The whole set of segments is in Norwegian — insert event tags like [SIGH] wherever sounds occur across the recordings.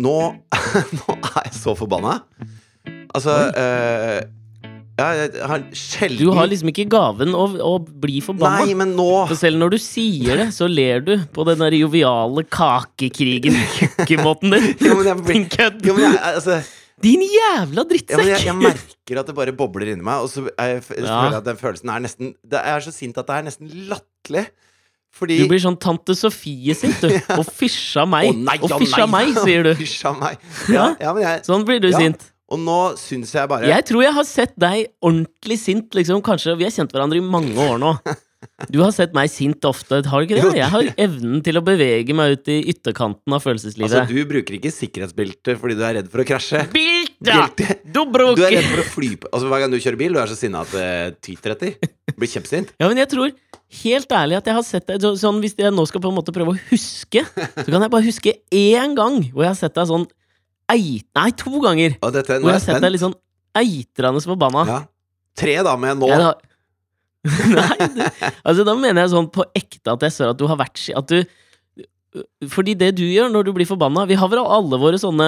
nå, [LAUGHS] nå er jeg så forbanna. Altså eh, jeg har sjelden Du har liksom ikke gaven å, å bli forbanna. Nei, men nå For selv når du sier det, så ler du på den der joviale kakekrigen-måten [LAUGHS] din. Jo, men jeg blir- Din kødd. jo, men jeg, altså, Din jævla ja, men jeg, drittsekk! jeg merker at det bare bobler inni meg, og så er jeg, jeg Ja. føler jeg at den følelsen er nesten det Jeg er så sint at det er nesten latterlig. Fordi Du blir sånn tante Sofie sint, du. [LAUGHS] Og fysja meg. Å, nei, og fysja meg, sier du. [LAUGHS] Fysja meg. Ja, ja, men jeg Sånn blir du sint. Og nå syns jeg bare Jeg tror jeg har sett deg ordentlig sint, liksom. Kanskje Vi har kjent hverandre i mange år nå. [LAUGHS] Du har sett meg sint ofte, har du ikke det? Jeg har evnen til å bevege meg ut i ytterkanten av følelseslivet. Altså, du bruker ikke sikkerhetsbelte fordi du er redd for å krasje. Bilte! Du bruker Du er redd for å fly på Altså Hver gang du kjører bil, du er så sinna at det tyter etter. Du Blir kjempesint. Ja, men jeg tror helt ærlig at jeg har sett deg så, sånn Hvis jeg nå skal på en måte prøve å huske, så kan jeg bare huske én gang hvor jeg har sett deg sånn eit... Nei, to ganger! Og dette, Hvor er jeg har jeg sett deg litt sånn eitrende forbanna. Ja. Tre da med nå. Ja, da- [LAUGHS] Nei, du, altså da mener jeg sånn på ekte at jeg ser at du har vært At du Fordi det du gjør når du blir forbanna Vi har vel alle våre sånne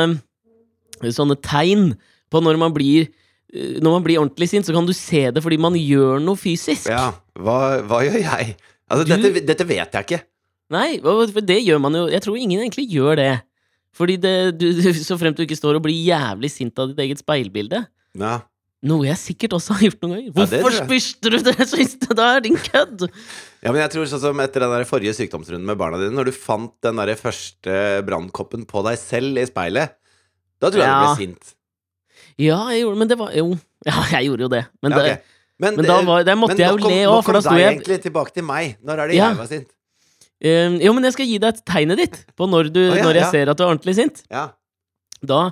Sånne tegn på når man blir Når man blir ordentlig sint, så kan du se det fordi man gjør noe fysisk. Ja, hva, hva gjør jeg? Altså, Du- dette, dette vet jeg ikke. Nei, for det gjør man jo Jeg tror ingen egentlig gjør det. Fordi det, du, du, [LAUGHS] Så fremt du ikke står og blir jævlig sint av ditt eget speilbilde. Ja. Noe jeg sikkert også har gjort noen ganger. Ja, Hvorfor ja, spiste du det siste der, din kødd? ja, men jeg tror sånn som etter den der forrige sykdomsrunden med barna dine, når du fant den der første brannkoppen på deg selv i speilet, da tror jeg du ble sint. Ja, jeg gjorde Men det var jo Ja, jeg gjorde jo det. Men, Ja, okay. ok. Men, men da var, der måtte jeg jo le òg, Nå kom deg, egentlig tilbake til meg. Når er det Ja. jeg var sint? Um, Jo, men jeg skal gi deg et tegnet ditt på når, du, oh, ja, når jeg ja. ser at du er ordentlig sint. Ja. Da,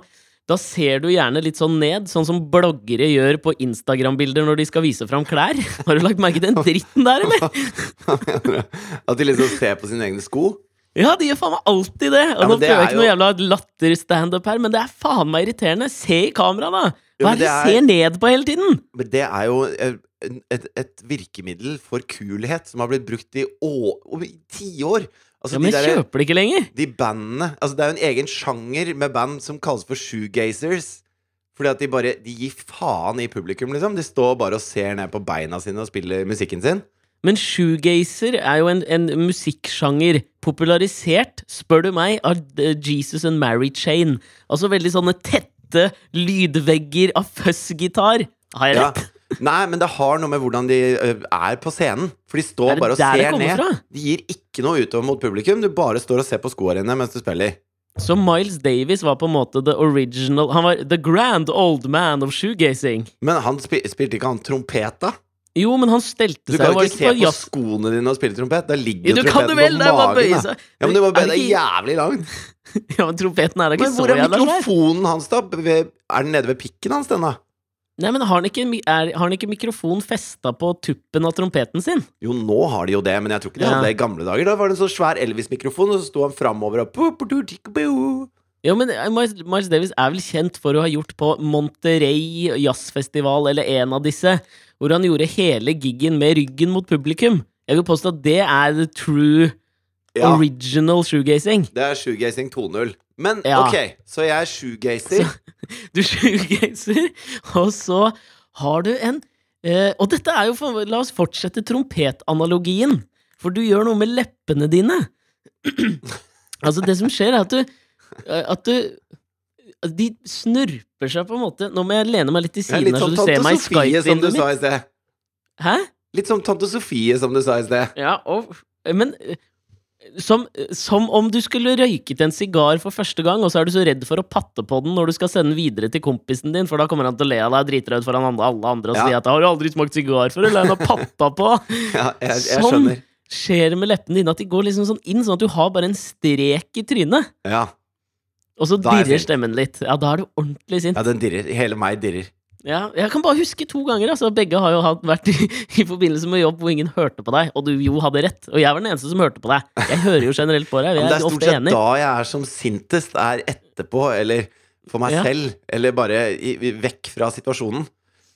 da ser du gjerne litt sånn ned, sånn som bloggere gjør på Instagram-bilder når de skal vise fram klær. [LAUGHS] Har du lagt merke til den dritten der, eller? [LAUGHS] At de liksom ser på sine egne sko? Ja, de gjør faen meg alltid det! Og Ja, nå prøver jeg ikke ikke noe jævla latter-standup her, men det er faen meg irriterende. Se i kamera, da! Hva er det du er- ser ned på hele tiden? Men det er jo et, et, virkemiddel for kulhet som har blitt brukt i, å- i tiår. Altså, Ja, men de der, kjøper det ikke lenger. de bandene Altså det er jo en egen sjanger med band som kalles for shoegazers. Fordi at de bare De gir faen i publikum, liksom. De står bare og ser ned på beina sine og spiller musikken sin. Men shoegazer er jo en, en musikksjanger popularisert, spør du meg, av eh, Jesus and Mary Chain. Altså veldig sånne tette lydvegger av fuzzgitar. Har jeg Ja. Nei, men det har noe med hvordan de er på scenen. For de står bare og ser ned. fra? De gir ikke noe utover mot publikum. Du bare står og ser på skoene dine mens du spiller. Så Miles Davis var på en måte the original Han var the grand old man of shoegazing. Men han spil, spilte ikke han trompet, da? Jo, men han stelte seg Du kan jo ikke se på skoene dine og spille trompet. Da ligger jo du trompeten vel! På magen. Da. Ja, men det må bøye deg ikke- jævlig langt. [LAUGHS] Ja, men trompeten er da ikke Men så hvor er mikrofonen hans, da? Er den nede ved pikken hans, den, da? Nei, men har han ikke, er, har han ikke mikrofon festa på tuppen av trompeten sin? Jo, nå har de jo det, men jeg tror ikke de Ja. hadde det i gamle dager. Da var det en sånn svær Elvis-mikrofon, og så sto han framover og. Jo, men eh, Miles, Davis er vel kjent for å ha gjort på Monterey jazzfestival eller en av disse, hvor han gjorde hele giggen med ryggen mot publikum. Jeg vil påstå at det er the true Ja, original shoegazing. det er shoegazing 2.0. Men Ja. ok, så jeg er shoegazer. [LAUGHS] Du shoegazer, og så har du en eh, Og dette er jo for, La oss fortsette trompetanalogien, for du gjør noe med leppene dine. [CLEARS THROAT] altså, det som skjer, er at du eh, At du De snurper seg på en måte Nå må jeg lene meg litt til siden litt her, så du ser meg i Sofie, som du Skype-vinduet sa mitt. Hæ? Litt som tante Sofie, som du sa i sted. Ja, og Men eh, som, som om du skulle røyket en sigar for første gang, og så er du så redd for å patte på den når du skal sende den videre til kompisen din, for da kommer han til å le av deg dritrød foran alle andre og Ja. si at 'har du aldri smakt sigar før', eller 'han har patta på'. [LAUGHS] Ja, jeg, jeg Sånn. skjønner. Skjer med leppene dine at de går liksom sånn inn, sånn at du har bare en strek i trynet, Ja, og så er dirrer stemmen litt. Ja, da er du ordentlig sint. ja, den dirrer. Hele meg dirrer. Ja, jeg kan bare huske to ganger. Altså. Begge har jo vært i, i forbindelse med jobb hvor ingen hørte på deg, og du jo hadde rett. Og jeg var den eneste som hørte på deg. Jeg hører jo generelt på deg. Vi Men det er er stort sett da jeg er som sintest, er etterpå, eller for meg Ja. selv, eller bare i, vekk fra situasjonen.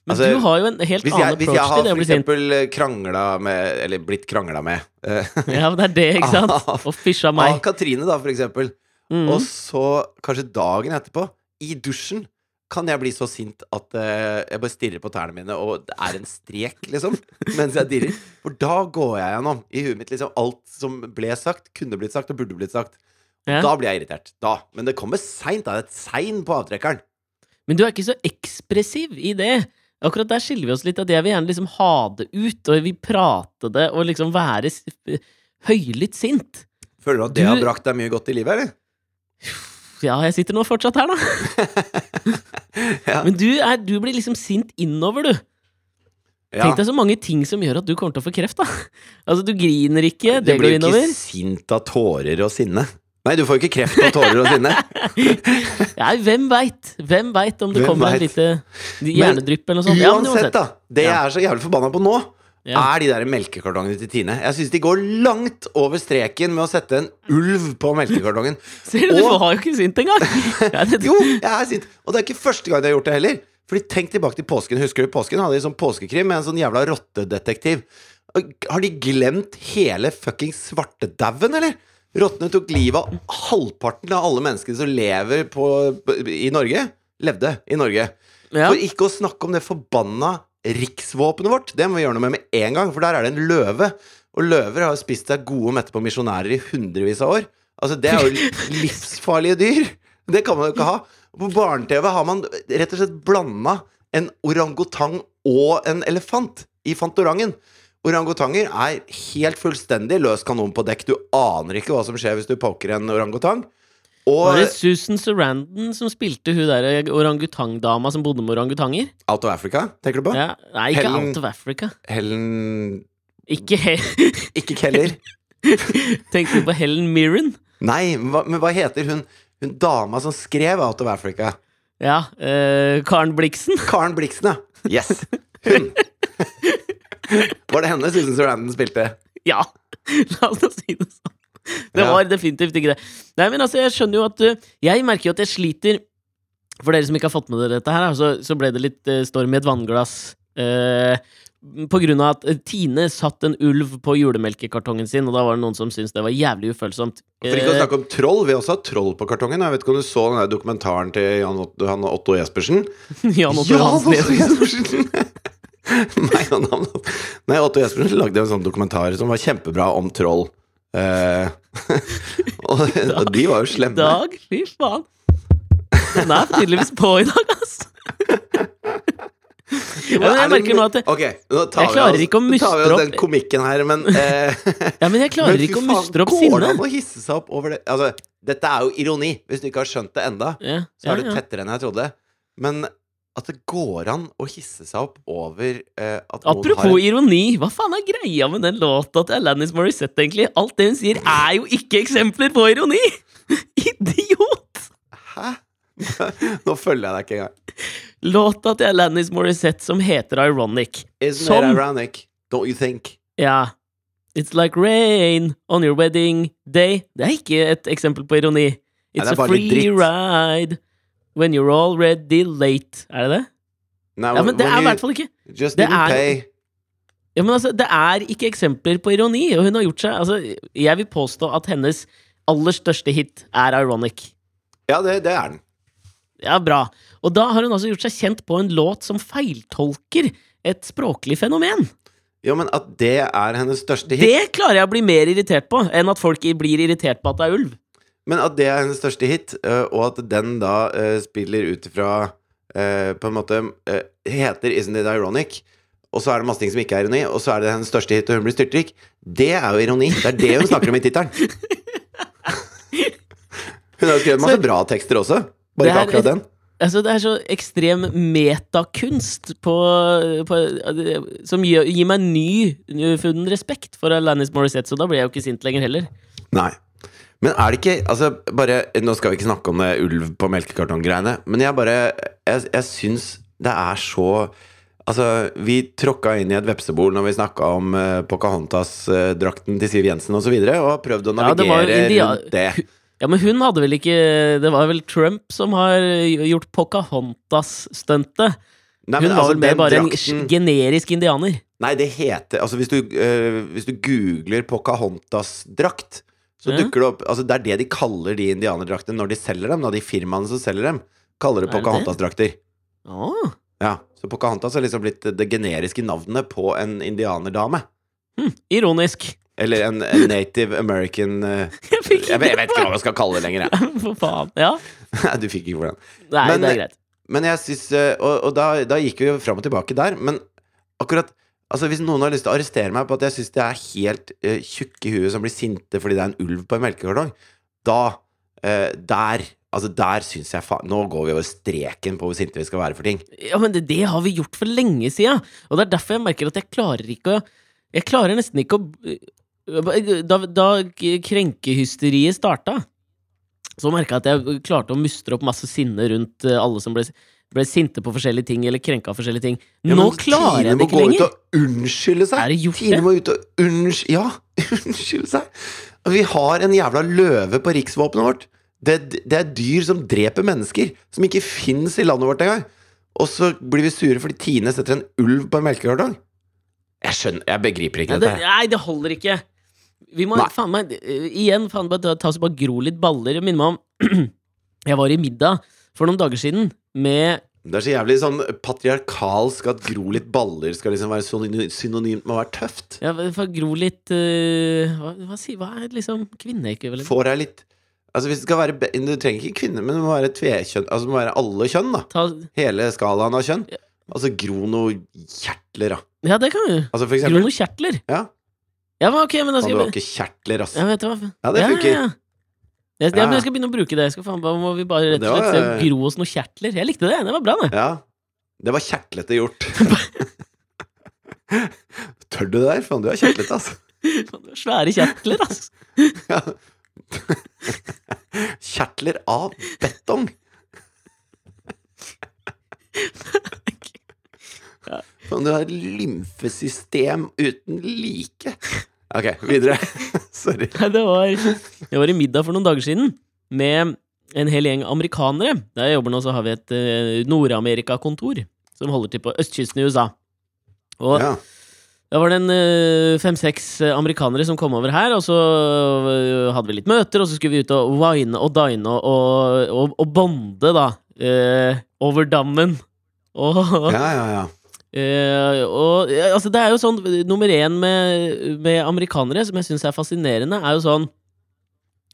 Men Altså, du har jo en helt annen jeg, approach til det å bli sint. eksempel krangla med Eller blitt krangla med eh, Ja, men det er det, ikke sant? [LAUGHS] Og fysja Av meg. Katrine, da, for eksempel. Mm. Og så, kanskje dagen etterpå, i dusjen, kan jeg bli så sint at uh, jeg bare stirrer på tærne mine, og det er en strek, liksom, [LAUGHS] mens jeg dirrer. For da går jeg gjennom i huet mitt liksom alt som ble sagt, kunne blitt sagt og burde blitt sagt. Ja. Da blir jeg irritert. Da. Men det kommer seint. Det er et sein på avtrekkeren. Men du er ikke så ekspressiv i det. Akkurat der skiller vi oss litt. At jeg vil gjerne liksom ha det ut, og vi prate det, og liksom være høylytt sint. Føler du at det Du- har brakt deg mye godt i livet, eller? Ja, jeg sitter nå fortsatt her, da. [LAUGHS] [LAUGHS] Ja. Men du, er, du blir liksom sint innover, du. Ja. Tenk deg så mange ting som gjør at du kommer til å få kreft, da. Altså, du griner ikke, Du det blir ikke sint av tårer og sinne. Nei, du får jo ikke kreft av tårer og sinne. [LAUGHS] Nei, hvem veit? Hvem veit om det Hvem kommer vet? et lite hjernedrypp eller noe sånt? Ja, men Uansett, da. Det jeg er så jævlig forbanna på nå, Ja. er de der melkekartongene til Tine. Jeg syns de går langt over streken med å sette en ulv på melkekartongen. [LAUGHS] Ser du, du har var jo ikke sint engang! [LAUGHS] Jo, jeg er sint. Og det er ikke første gang de har gjort det heller. Fordi Tenk tilbake til påsken. Husker du påsken? Hadde de sånn påskekrim med en sånn jævla rottedetektiv. Har de glemt hele fuckings svartedauden, eller? Rottene tok livet av halvparten av alle menneskene som lever på, i Norge. Levde i Norge. ja. For ikke å snakke om det forbanna riksvåpenet vårt. Det må vi gjøre noe med med en gang, for der er det en løve. Og løver har spist seg gode og mette på misjonærer i hundrevis av år. Altså, det er jo [LAUGHS] livsfarlige dyr. Det kan man jo ikke ha. På barne-TV har man rett og slett blanda en orangutang og en elefant i Fantorangen. Orangutanger er helt fullstendig løs kanon på dekk. Du aner ikke hva som skjer hvis du poker en orangutang. Var det Susan Sarandon som spilte hun der orangutangdama som bodde med orangutanger? Out of Africa, tenker du på? Ja. Nei, ikke Helen- Out of Africa. Helen Ikke he [LAUGHS] Ikke Keller. Tenkte du på Helen Mirren? Nei, men hva, men hva heter hun, hun dama som skrev Out of Africa? Ja. eh, Karen Blixen? Karen Blixen, ja. Yes. Hun. [LAUGHS] Var det henne Susan Sarandon spilte? Ja! [LAUGHS] La oss si det sånn. Det var definitivt ikke det. Nei, men altså, jeg skjønner jo at uh, Jeg merker jo at jeg sliter For dere som ikke har fått med dere dette her, så, så ble det litt uh, storm i et vannglass. Uh, på grunn av at uh, Tine satt en ulv på julemelkekartongen sin, og da var det noen som syntes det var jævlig ufølsomt. For ikke å Eh, snakke om troll. Vi har også hatt troll på kartongen. Jeg vet ikke om du så den der dokumentaren til Jan Otto, han Otto Jespersen? [LAUGHS] Jan Otto. Otto Jespersen! [LAUGHS] Nei, Otto Jespersen lagde en sånn dokumentar som var kjempebra om troll. Eh, [LAUGHS] og, og de var jo slemme. Dag, fy faen. Den er tydeligvis på i dag, ass. Ja, men jeg merker nå at det, okay, nå Jeg klarer ikke å mustre opp Nå tar vi oss den komikken her, men uh, [LAUGHS] ja, men jeg klarer men ikke å mustre opp Går det sinne. an å hisse seg opp over det? Altså, dette er jo ironi. Hvis du ikke har skjønt det enda, Ja, så er ja, ja. tettere enn jeg trodde. Men at det går an å hisse seg opp over eh, at Apropos har Apropos ironi, hva faen er greia med den låta til Alanis Morissette, egentlig? Alt det hun sier, er jo ikke eksempler på ironi! [LAUGHS] Idiot! Hæ? [LAUGHS] Nå følger jeg deg ikke engang. Låta til Alanis Morissette som heter Ironic. Isn't Som- it ironic? Don't you think? Ja. It's like rain on your wedding day. Det er ikke et eksempel på ironi. It's er a free ride when you're already late. Er det det? Now, Ja, men det er i hvert fall ikke Just det didn't er- pay. Ja, men altså, Det er ikke eksempler på ironi, og hun har gjort seg altså, Jeg vil påstå at hennes aller største hit er Ironic. Ja, det, det er den. Ja, bra. Og da har hun altså gjort seg kjent på en låt som feiltolker et språklig fenomen. Jo, men at det er hennes største hit Det klarer jeg å bli mer irritert på enn at folk blir irritert på at det er ulv. Men at det er hennes største hit, øh, og at den da øh, spiller ut ifra øh, På en måte heter Isn't It Ironic, og så er det masse ting som ikke er ironi, og så er det hennes største hit, og hun blir styrtrik, det er jo ironi. Det er det hun snakker om i tittelen. [LAUGHS] Hun har jo skrevet masse bra tekster også, bare ikke akkurat den. Altså, det er så ekstrem metakunst på, på Som gir, gir meg ny funnen respekt for Alanis Morissette, så da blir jeg jo ikke sint lenger heller. Nei. Men er det ikke altså bare, Nå skal vi ikke snakke om det ulv på melkekartong-greiene, men jeg bare Jeg, jeg syns det er så Altså, vi tråkka inn i et vepsebol når vi snakka om uh, Pocahontas-drakten til Siv Jensen osv., og, så videre, og har prøvd å Ja, det navigere rundt det. [LAUGHS] Ja, men hun hadde vel ikke Det var vel Trump som har gjort Pocahontas-stuntet. Hun men var altså, vel mer bare bare en generisk indianer. Nei, det heter Altså, hvis du, uh, hvis du googler Pocahontas-drakt, så dukker det opp Altså, det er det de kaller de indianerdraktene når de selger dem, da. De firmaene som selger dem, kaller det Er? Pocahontas-drakter. Å, Ja. Så Pocahontas har liksom blitt det generiske navnet på en indianerdame. hm, ironisk. Eller en, en native american uh, [LAUGHS] Jeg jeg, vet, jeg vet ikke hva man skal kalle det lenger, jeg. [LAUGHS] For faen. Ja. [LAUGHS] Du fikk ikke for den. Nei, Men- det er greit. Men jeg syns eh, Og, og da, da gikk vi jo fram og tilbake der, men akkurat Altså Hvis noen har lyst til å arrestere meg på at jeg syns det er helt uh, tjukke i huet som blir sinte fordi det er en ulv på en melkekartong, da uh, Der Altså Der syns jeg faen Nå går vi over streken på hvor sinte vi skal være for ting. Ja, men det, det har vi gjort for lenge siden. Og det er derfor jeg merker at jeg klarer ikke å Jeg klarer nesten ikke å Da, da krenkehysteriet starta, så merka jeg at jeg klarte å mustre opp masse sinne rundt eh, alle som ble, ble sinte på forskjellige ting, eller krenka av forskjellige ting. Ja, Nå klarer jeg det må ikke gå ut lenger. og unnskylde seg. Er det gjort Tine det? må ut og unnsky... Ja, [LAUGHS] unnskylde seg. Vi har en jævla løve på riksvåpenet vårt. Det, det er dyr som dreper mennesker, som ikke fins i landet vårt engang. Og så blir vi sure fordi Tine setter en ulv på en melkekartong. Jeg skjønner Jeg begriper ikke det, dette. nei, det holder ikke. Vi må Nei. faen meg eh, Igjen, faen meg, ta, oss bare gro litt baller. Minner meg om [CLEARS THROAT] Jeg var i middag for noen dager siden med Det er så jævlig sånn patriarkalsk at gro litt baller skal liksom være synonymt med å være tøft. Ja, for gro litt uh, hva, hva, hva er liksom kvinneekvivalent? Får jeg litt Altså hvis det skal være Du trenger ikke kvinne, men det må være tvekjønn. Altså det må være alle kjønn, da. Ta, Hele skalaen av kjønn. Ja. Altså gro noe kjertler, da. ja, det kan du. Altså for Gro noe kjertler. Ja. Ja, men ok, men da skal skal du har ikke kjertler, ass. Ja, vet du hva? Ja, det funker. Ja, ja, Ja. men jeg skal begynne å bruke det. Jeg skal faen, må vi bare rett og slett var- gro oss noen kjertler. Jeg likte det. Det var bra, det. Ja. Det var kjertlete gjort. [LAUGHS] Tør du det der? Faen, du er kjertlete, altså. [LAUGHS] Faen, det var Svære kjertler, altså. [LAUGHS] Ja. Kjertler av betong. Faen, du har et lymfesystem uten like. Ok, videre. [LAUGHS] Sorry. Det var Jeg var i middag for noen dager siden med en hel gjeng amerikanere. Der jeg jobber nå, så har vi et uh, Nord-Amerika-kontor som holder til på østkysten i USA. Og Ja. da var det en eh, fem-seks amerikanere som kom over her, og så eh, hadde vi litt møter, og så skulle vi ut og wine og dine og, og, og bonde, da, eh, over dammen. Og ja, ja, ja. Eh, og altså det er jo sånn Nummer én med, med amerikanere, som jeg syns er fascinerende, er jo sånn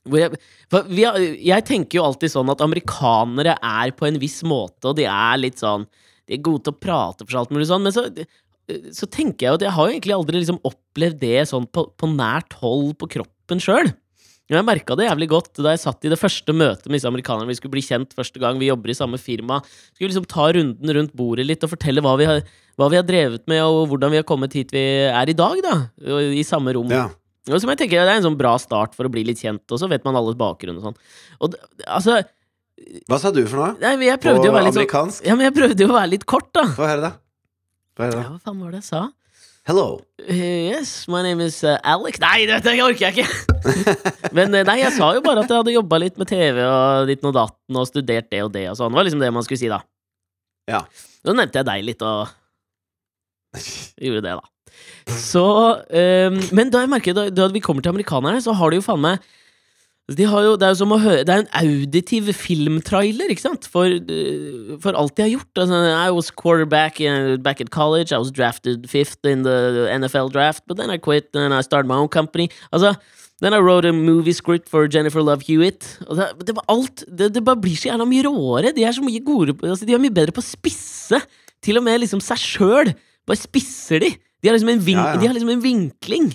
jeg, har, jeg tenker jo alltid sånn at amerikanere er på en viss måte, og de er litt sånn De er gode til å prate for alt mulig sånn, men så, så tenker jeg jo at jeg har jo egentlig aldri liksom opplevd det sånn på, på nært hold på kroppen sjøl. Jeg merka det jævlig godt da jeg satt i det første møtet med disse amerikanerne. Vi skulle bli kjent første gang, vi jobber i samme firma. Skulle liksom ta runden rundt bordet litt og fortelle hva vi har, hva vi har drevet med, og hvordan vi har kommet hit vi er i dag, da. I samme rom. ja. Og som jeg tenker Det er en sånn bra start for å bli litt kjent, og så vet man alles bakgrunn og sånn. Og altså Hva sa du for noe? Nei, men jeg På prøvde jo å være litt sånn? Ja, men jeg prøvde jo å være litt kort, da. Få høre, da. Få høre, Ja, da. hva faen var det jeg sa? Hello. Yes, my name is uh, Alex Nei, dette orker jeg ikke! [LAUGHS] Men eh, nei, jeg sa jo bare at jeg hadde jobba litt med TV og ditt og datten og studert det og det og sånn. Det var liksom det man skulle si, da. Ja. Så nevnte jeg deg litt og [LAUGHS] gjorde det, da. Så um, Men da jeg merker da, da vi kommer til amerikanerne, så har de jo faen meg de har jo, det er jo som å høre Det er en auditiv filmtrailer, ikke sant? For, eh, for alt de har gjort. Altså, I was quarterback back at college. I was drafted fifth in the NFL draft, but then I quit and I started my own company. Altså, then I wrote a movie script for Jennifer Love Hewitt. Altså, det var alt det, det bare blir så jævla mye råere. De er så mye gode altså, De er mye bedre på å spisse. Til og med liksom seg sjøl. Bare spisser de. De har liksom en, vin Ja, ja. De har liksom en vinkling.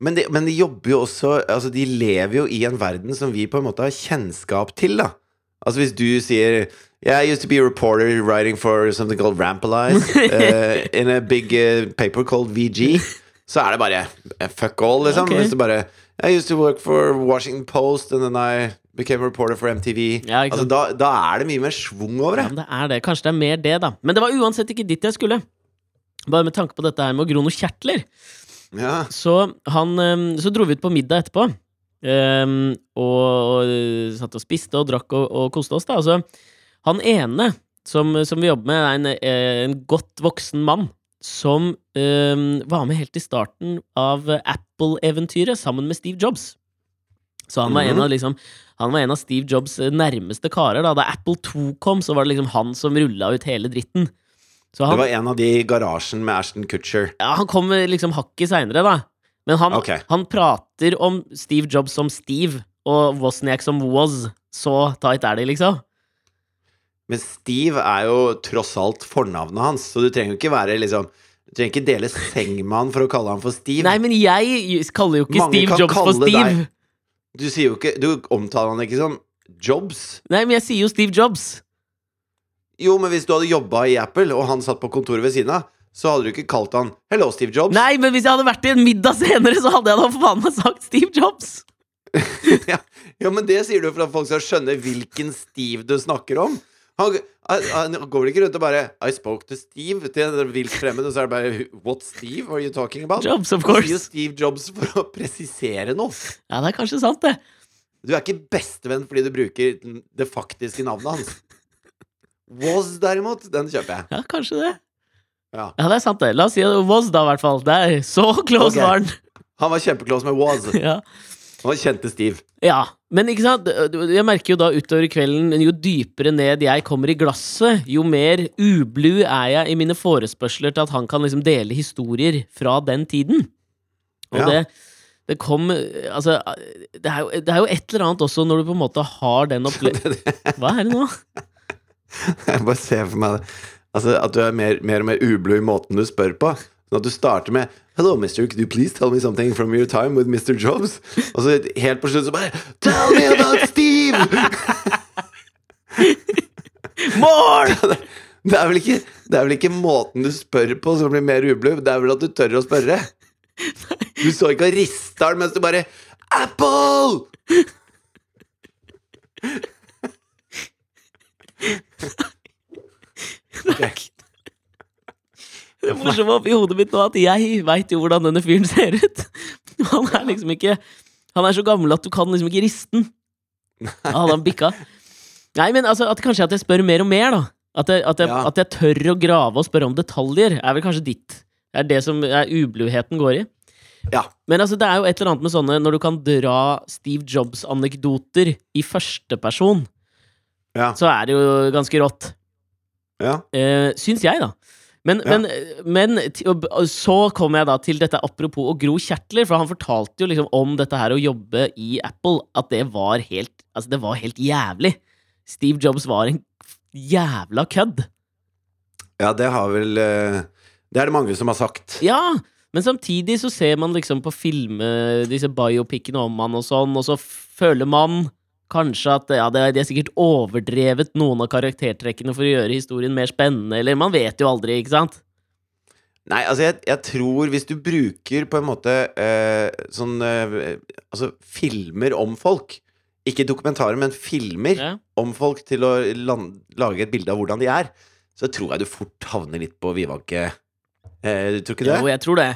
Men de, men de jobber jo også Altså, de lever jo i en verden som vi på en måte har kjennskap til, da. Altså, hvis du sier Yeah, I used to be a reporter writing for something called Rampalize uh, [LAUGHS] in a big uh, paper called VG. Så er det bare eh, fuck all, liksom. Okay. Hvis du bare I used to work for Washington Post, and then I became a reporter for MTV. Ja, altså, da, da er det mye mer schwung over det. Ja, det er det. Kanskje det er mer det, da. Men det var uansett ikke dit jeg skulle. Bare med tanke på dette her med å gro noen kjertler. Ja. Så, han, så dro vi ut på middag etterpå. Um, og, og øh, satt og spiste og drakk og, og koste oss, da. Altså, han ene som, som vi jobber med, er en, eh, en godt voksen mann. Som um, var med helt i starten av Apple-eventyret sammen med Steve Jobs. Så han var, en Mhm. av, liksom, han var en av Steve Jobs eh, nærmeste karer. Da Da Apple 2 kom, så var det liksom han som rulla ut hele dritten. Så Det var en av de i garasjen med Ashton Kutcher. ja, han kom liksom hakket seinere, da. Men han, okay. han prater om Steve Jobs som Steve, og Wozniak som Woz. Så tight er de, liksom. Men Steve er jo tross alt fornavnet hans, så du trenger jo ikke være liksom Du trenger ikke dele seng med han for å kalle han for Steve. Nei, men jeg kaller jo ikke Mange Steve Jobs for Steve. deg- Du sier jo ikke Du omtaler han ikke som Jobs. Nei, men jeg sier jo Steve Jobs. Jo, men hvis du hadde jobba i Apple, og han satt på kontoret ved siden av, så hadde du ikke kalt han 'Hello, Steve Jobs'. Nei, men hvis jeg hadde vært i en middag senere, så hadde jeg da for faen meg sagt Steve Jobs. [LAUGHS] ja, ja, men det sier du for at folk skal skjønne hvilken Steve du snakker om. Han, han, går vel ikke rundt og bare 'I spoke to Steve' til en vilt fremmed, og så er det bare 'What Steve are you talking about?' Jobs, of Han sier. Steve Jobs for å presisere noe. Ja, det er kanskje sant, det. Du er ikke bestevenn fordi du bruker det faktiske navnet hans. Was, derimot, den kjøper jeg. Ja, kanskje det. Ja. Ja, det er sant, det. La oss si det was, da, i hvert fall. Der. Så [LAUGHS] close okay. var han. Han var kjempeclose med was. [LAUGHS] Ja. Han kjente Steve. ja. Men ikke sant, jeg merker jo da utover kvelden, jo dypere ned jeg kommer i glasset, jo mer ublu er jeg i mine forespørsler til at han kan liksom dele historier fra den tiden. Og Ja. det, det kom Altså, det er, jo, det er jo et eller annet også når du på en måte har den [LAUGHS] opplevelsen Hva er det nå? [LAUGHS] Jeg bare ser for meg det. Altså, at du er mer, mer og mer ublu i måten du spør på. Sånn at du starter med 'Hello, mister, could you please tell me something from your time with Mr. Jobs?' Og så helt på slutt så bare 'Tell me about Steve!' [LAUGHS] More! [LAUGHS] Det er, vel ikke, det er vel ikke måten du spør på som blir mer ublu, det er vel at du tør å spørre. Du så ikke og rista den mens du bare 'Apple!' [LAUGHS] Det morsomme oppi hodet mitt nå at jeg veit jo hvordan denne fyren ser ut. Han er liksom ikke Han er så gammel at du kan liksom ikke riste den. Hadde han bikka. Nei, men altså, at kanskje at jeg spør mer og mer, da. At jeg, at, jeg, Ja. at jeg tør å grave og spørre om detaljer, er vel kanskje ditt. Det er det som er ubluheten går i. Ja. Men altså, det er jo et eller annet med sånne Når du kan dra Steve Jobs-anekdoter i førsteperson, Ja. så er det jo ganske rått. ja. Uh, syns jeg, da. Men, Ja. men, men så kom jeg da til dette apropos å gro kjertler, for han fortalte jo liksom om dette her å jobbe i Apple, at det var helt Altså, det var helt jævlig. Steve Jobs var en jævla kødd. ja, det har vel eh, Det er det mange som har sagt. Ja, men samtidig så ser man liksom på filme disse biopicene om han og sånn, og så føler man kanskje at ja, det de har sikkert overdrevet noen av karaktertrekkene for å gjøre historien mer spennende, eller man vet jo aldri, ikke sant? Nei, altså jeg, jeg tror hvis du bruker på en måte eh, sånn eh, Altså filmer om folk Ikke dokumentarer, men filmer Ja. om folk til å land, lage et bilde av hvordan de er, så tror jeg du fort havner litt på vidvanke. Eh, tror ikke det? Jo, jeg tror det.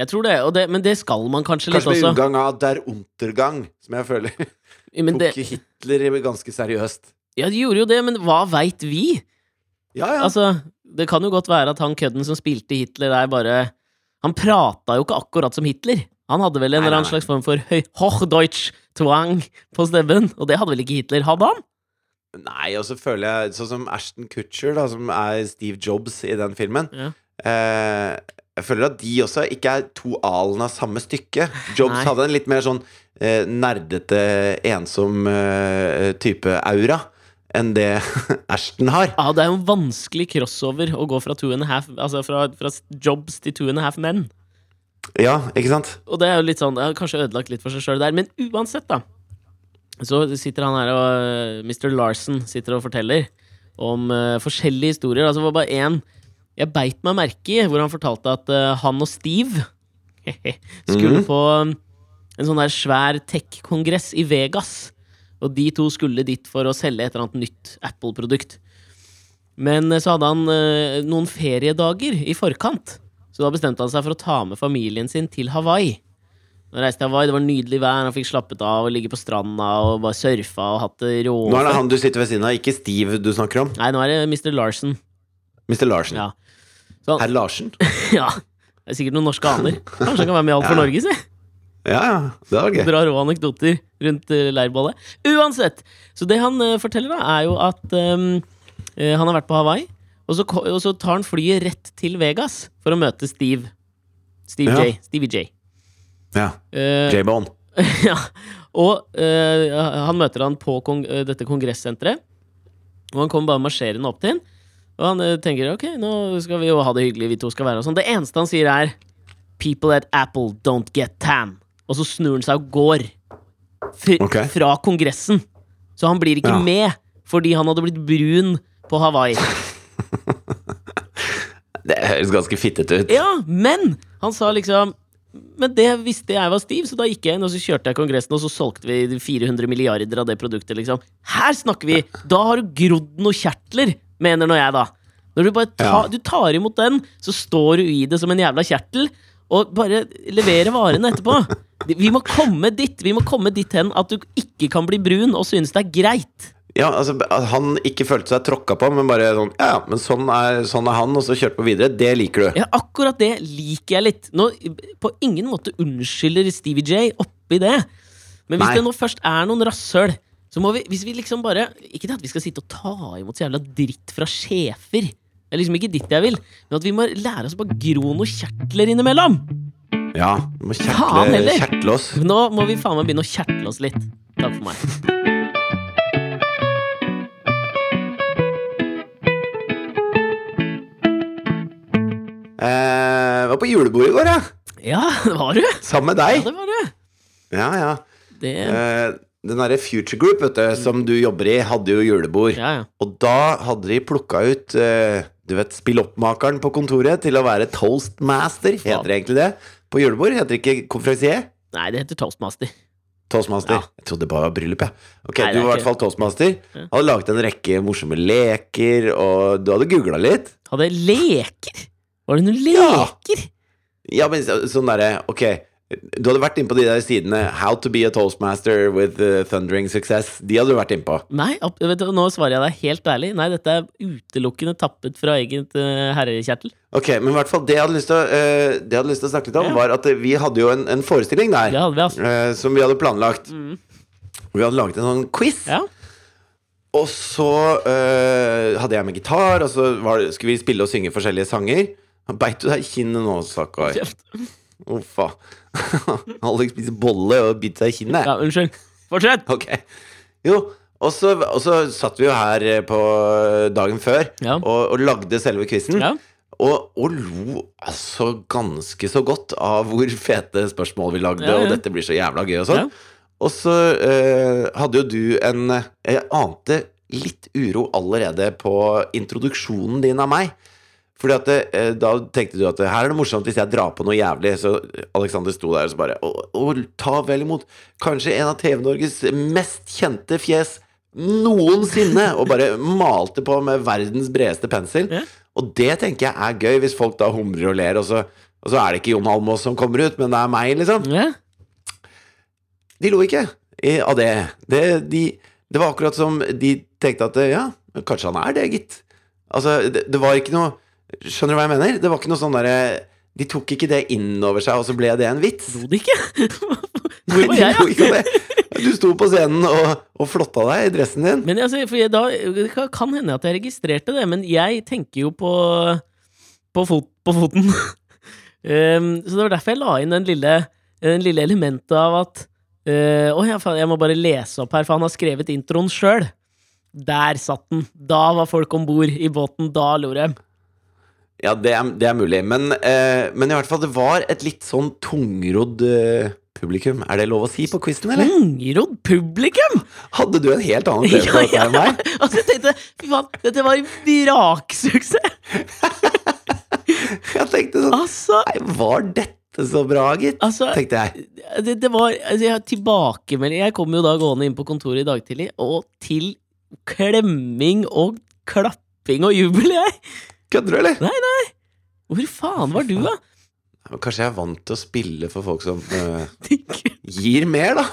Jeg tror det, det, men det skal man kanskje, Kanskje litt med unngang av Der Untergang, som jeg føler [LAUGHS] Men det, tok Hitler ganske seriøst. ja, de gjorde jo det, men hva veit vi? Ja, ja. Altså, det kan jo godt være at han kødden som spilte Hitler der, bare Han prata jo ikke akkurat som Hitler. Han hadde vel en eller annen slags form for Hochdeutsch twang på stemmen, og det hadde vel ikke Hitler? Hadde han? Nei, og så føler jeg Sånn som Ashton Kutcher, da, som er Steve Jobs i den filmen. Ja. Eh, jeg føler at de også ikke er to alen av samme stykke. Jobs Nei. hadde en litt mer sånn eh, nerdete, ensom eh, type aura enn det [LAUGHS] Ashton har. Ja, det er jo en vanskelig crossover å gå fra half Altså fra, fra Jobs til two and a half men. Ja, ikke sant? Og det er jo litt sånn, jeg har kanskje ødelagt litt for seg sjøl der, men uansett, da. Så sitter han her og eh, Mr. Larsen sitter og forteller om uh, forskjellige historier. Altså, det var bare én jeg beit meg merke i, hvor han fortalte at uh, han og Steve [LAUGHS] skulle mm. på um, en sånn der svær tech-kongress i Vegas. Og de to skulle dit for å selge et eller annet nytt Apple-produkt. Men eh, så hadde han uh, noen feriedager i forkant. Så da bestemte han seg for å ta med familien sin til Hawaii. Han reiste til Hawaii, Det var nydelig vær, han fikk slappet av og ligge på stranda og bare surfa og hatt det rå. Nå er det han du sitter ved siden av, ikke Steve du snakker om. Nei, nå er det Mr. Larsen. Mr. Larsen. Ja. Så han, Herr Larsen. [LAUGHS] ja. Det er sikkert noen norske aner. Kanskje han kan være med i Alt for. [LAUGHS] Norge, si. Ja, ja. Det var gøy. Dra rå anekdoter rundt eh. Uansett! Så det han eh, forteller, da, er jo at ehm, eh, han har vært på Hawaii, og så, ko- og så tar han flyet rett til Vegas for å møte Steve. Steve Ja. J. Stevie J. Ja. Eh, J-Bone. [LAUGHS] ja. Og eh, han møter han på kong eh, dette kongressenteret. Og han kommer bare marsjerende opp til han. Og han eh, tenker ok, nå skal vi jo ha det hyggelig, vi to skal være og sånn. Det eneste han sier, er People at Apple don't get tan. Og så snur han seg og går. Fr okay. Fra kongressen. Så han blir ikke Ja. med fordi han hadde blitt brun på Hawaii. [LAUGHS] Det høres ganske fittete ut. Ja, men han sa liksom Men det visste jeg var stiv, så da gikk jeg inn og så kjørte jeg kongressen, og så solgte vi 400 milliarder av det produktet, liksom. Her snakker vi! Da har du grodd noen kjertler, mener nå jeg, da. Når du bare ta, Ja. du tar imot den, så står du i det som en jævla kjertel, og bare leverer varene etterpå. [LAUGHS] Vi må komme dit Vi må komme dit hen at du ikke kan bli brun og synes det er greit. Ja, altså han ikke følte seg tråkka på, men bare sånn Ja, ja, men sånn er, sånn er han, og så kjørte på videre. Det liker du. Ja, akkurat det liker jeg litt. Nå, på ingen måte unnskylder Stevie J oppi det. Men hvis Nei. det nå først er noen rasshøl, så må vi Hvis vi liksom bare Ikke det at vi skal sitte og ta imot så jævla dritt fra sjefer. Det er liksom ikke dit jeg vil. Men at vi må lære oss å bare gro noen kjertler innimellom. Ja, vi må kjertle, kjertle oss. Nå må vi faen meg begynne å kjertle oss litt. Takk for meg. Eh, var på julebord i går, ja. Ja, [LAUGHS] det var du. Sammen med deg. Ja, det var du. Ja, ja. Det Eh, den derre Future Group vet du, som du jobber i, hadde jo julebord. Ja, ja. Og da hadde de plukka ut eh, Du vet, spilloppmakeren på kontoret til å være toastmaster. Heter det egentlig det? På julebord? Heter det ikke konferansier? Nei, det heter toastmaster. Toastmaster. Ja. Jeg trodde det bare var bryllup, jeg. Ok, Nei, du var i hvert fall toastmaster. Ja. Hadde laget en rekke morsomme leker, og du hadde googla litt. Hadde leker? Var det noen leker? Ja, men så- sånn derre Ok, du hadde vært inne på de der sidene How to be a toastmaster with uh, thundering success. De hadde du vært inne på. Nei, du, nå svarer jeg deg helt ærlig. Nei, dette er utelukkende tappet fra eget uh, herrekjertel. Ok, men i hvert fall det jeg hadde lyst til å, eh, det jeg hadde lyst til å snakke litt om, Ja. var at vi hadde jo en, en forestilling der. Det hadde vi, altså. Uh, som vi hadde planlagt. Mm. Vi hadde laget en sånn quiz. Ja. Og så eh, hadde jeg med gitar, og så var, det- skulle vi spille og synge forskjellige sanger. Beit du deg i kinnet nå, stakkar? Kjeft. a. Alex spiser bolle og biter seg i kinnet. ja, unnskyld. Fortsett! Ok. Jo, og så, og så satt vi jo her eh, på dagen før Ja. og, og lagde selve quizen. Ja. Og, og lo altså ganske så godt av hvor fete spørsmål vi lagde, Ja, og dette blir så jævla gøy og sånn. Og så eh, hadde jo du en Jeg ante litt uro allerede på introduksjonen din av meg. Fordi at det, Da tenkte du at her er det morsomt hvis jeg drar på noe jævlig. Så Alexander sto der og så bare Å, å, ta vel imot kanskje en av TV-Norges mest kjente fjes noensinne! Og bare malte på med verdens bredeste pensel. Ja. Og det tenker jeg er gøy, hvis folk da humrer og ler, og så, og så er det ikke Jon Almaas som kommer ut, men det er meg, liksom. Ja. De lo ikke av det. Det, de, det var akkurat som de tenkte at ja, kanskje han er det, gitt. Altså, det, det var ikke noe Skjønner du hva jeg mener? Det var ikke noe sånn derre De tok ikke det inn over seg, og så ble det en vits. Lo de ikke? [LAUGHS] Hvor var jeg, ja? Du sto på scenen og, og flotta deg i dressen din. Men altså, for jeg, da, det kan- hende at jeg registrerte det, men jeg tenker jo på På, fot, på foten. um, [LAUGHS] så det var derfor jeg la inn den lille, den lille elementet av at uh, oh, faen, jeg må bare lese opp her, for han har skrevet introen sjøl. Der satt den. Da var folk om bord i båten. Da lo de. Ja, det er, det er mulig. Men, eh, men i hvert fall, det var et litt sånn tungrodd eh, publikum. Er det lov å si på quizen, eller? Tungrodd publikum! Hadde du en helt annen opplevelse av dette enn meg? [LAUGHS] Altså, jeg tenkte fy faen, dette var en braksuksess! [LAUGHS] Jeg tenkte sånn Altså, Nei, var dette så bra, gitt? altså Tenkte jeg. det, det var altså, jeg tilbakemelding Jeg kom jo da gående inn på kontoret i dag tidlig, og til klemming og klapping og jubel, jeg! Kødder du, eller? Hvor faen var du, da? Men Kanskje jeg er vant til å spille for folk som [LAUGHS] eh, gir mer, da?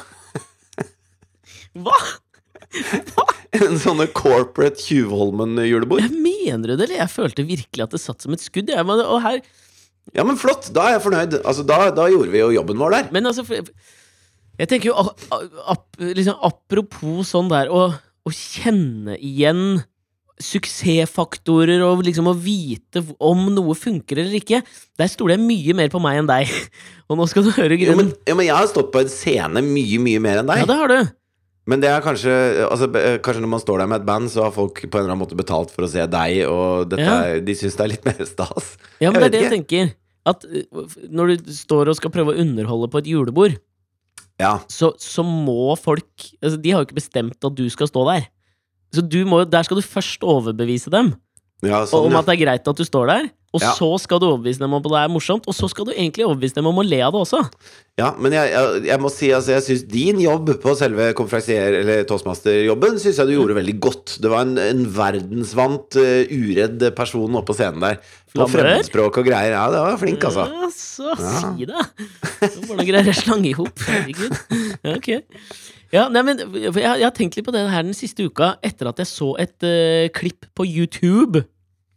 Hva? En sånne corporate Tjuvholmen-julebord. Jeg mener du det, eller? Jeg følte virkelig at det satt som et skudd. Jeg, men, og her Ja, men flott! Da er jeg fornøyd. Altså, da, da gjorde vi jo jobben vår der. Men altså Jeg tenker jo ap, liksom, Apropos sånn der å, å kjenne igjen suksessfaktorer og liksom å vite om noe funker eller ikke, der stoler jeg mye mer på meg enn deg. [LAUGHS] Og nå skal du høre Jo, men, grunnen. ja, men jeg har stått på en scene mye, mye mer enn deg. Ja, det har du. Men det er kanskje altså, Kanskje når man står der med et band, så har folk på en eller annen måte betalt for å se deg, og dette Ja. de syns det er litt mer stas. Ja, men det er det jeg tenker. At uh, når du står og skal prøve å underholde på et julebord, Ja. så, så må folk altså, De har jo ikke bestemt at du skal stå der. Så du må, der skal du først overbevise dem ja sånn, om at det er greit at du står der. Og Ja. så skal du overbevise dem om at det er morsomt, og så skal du egentlig overbevise dem om å le av det også. ja, men jeg, jeg, jeg må si altså, jeg syns din jobb på selve konferansier- eller toastmasterjobben Synes jeg du gjorde veldig godt. Det var en, en verdensvant, uh, uredd person oppe på scenen der. På fremmedspråk og greier. Ja, det var flink, altså. Ja, så Ja. si det! Hvordan greier jeg slange i hop? Herregud. Ok. Ja, nei, men jeg, jeg har tenkt litt på det her den siste uka, etter at jeg så et uh, klipp på YouTube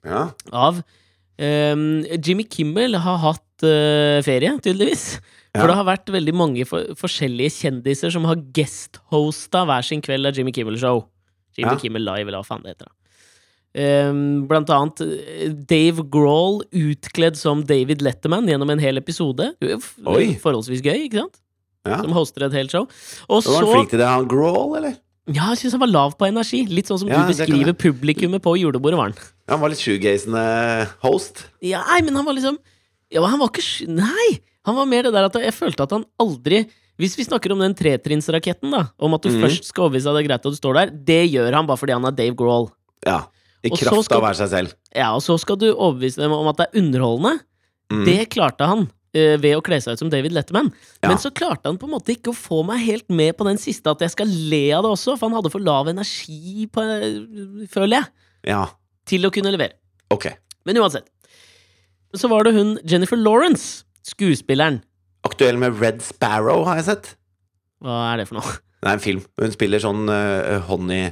Ja. av um, Jimmy Kimmel har hatt uh, ferie, tydeligvis. Ja. For det har vært veldig mange for, forskjellige kjendiser som har guest-hosta hver sin kveld av Jimmy Kimmel-show. Jimmy Ja. Kimmel Live, eller hva faen det heter. Ehm, blant annet eh, Dave Grohl utkledd som David Letterman gjennom en hel episode. Oi. Forholdsvis gøy, ikke sant? Ja. Som hoster et helt show. Og Var han flink til det? Han Grohl, eller? Ja, jeg syns han var lav på energi. Litt sånn som Ja, du beskriver publikummet på julebordet, var han. Han var litt shoegazende host. Ja, men han var liksom Ja, han var ikke Nei! Han var mer det der at jeg følte at han aldri Hvis vi snakker om den tretrinnsraketten, da, om at du Mhm. først skal overbevise at det er greit at du står der, det gjør han bare fordi han er Dave Grohl. Ja. I kraft skal- av å være seg selv. Ja, og så skal du overbevise dem om at det er underholdende. Mm. Det klarte han ved å kle seg ut som David Letterman. Ja. Men så klarte han på en måte ikke å få meg helt med på den siste, at jeg skal le av det også, for han hadde for lav energi, på, føler jeg, Ja. til å kunne levere. Okay. Men uansett. Så var det hun Jennifer Lawrence, skuespilleren. Aktuell med Red Sparrow, har jeg sett. Hva er det for noe? [LAUGHS] Det er en film. Hun spiller sånn uh, honey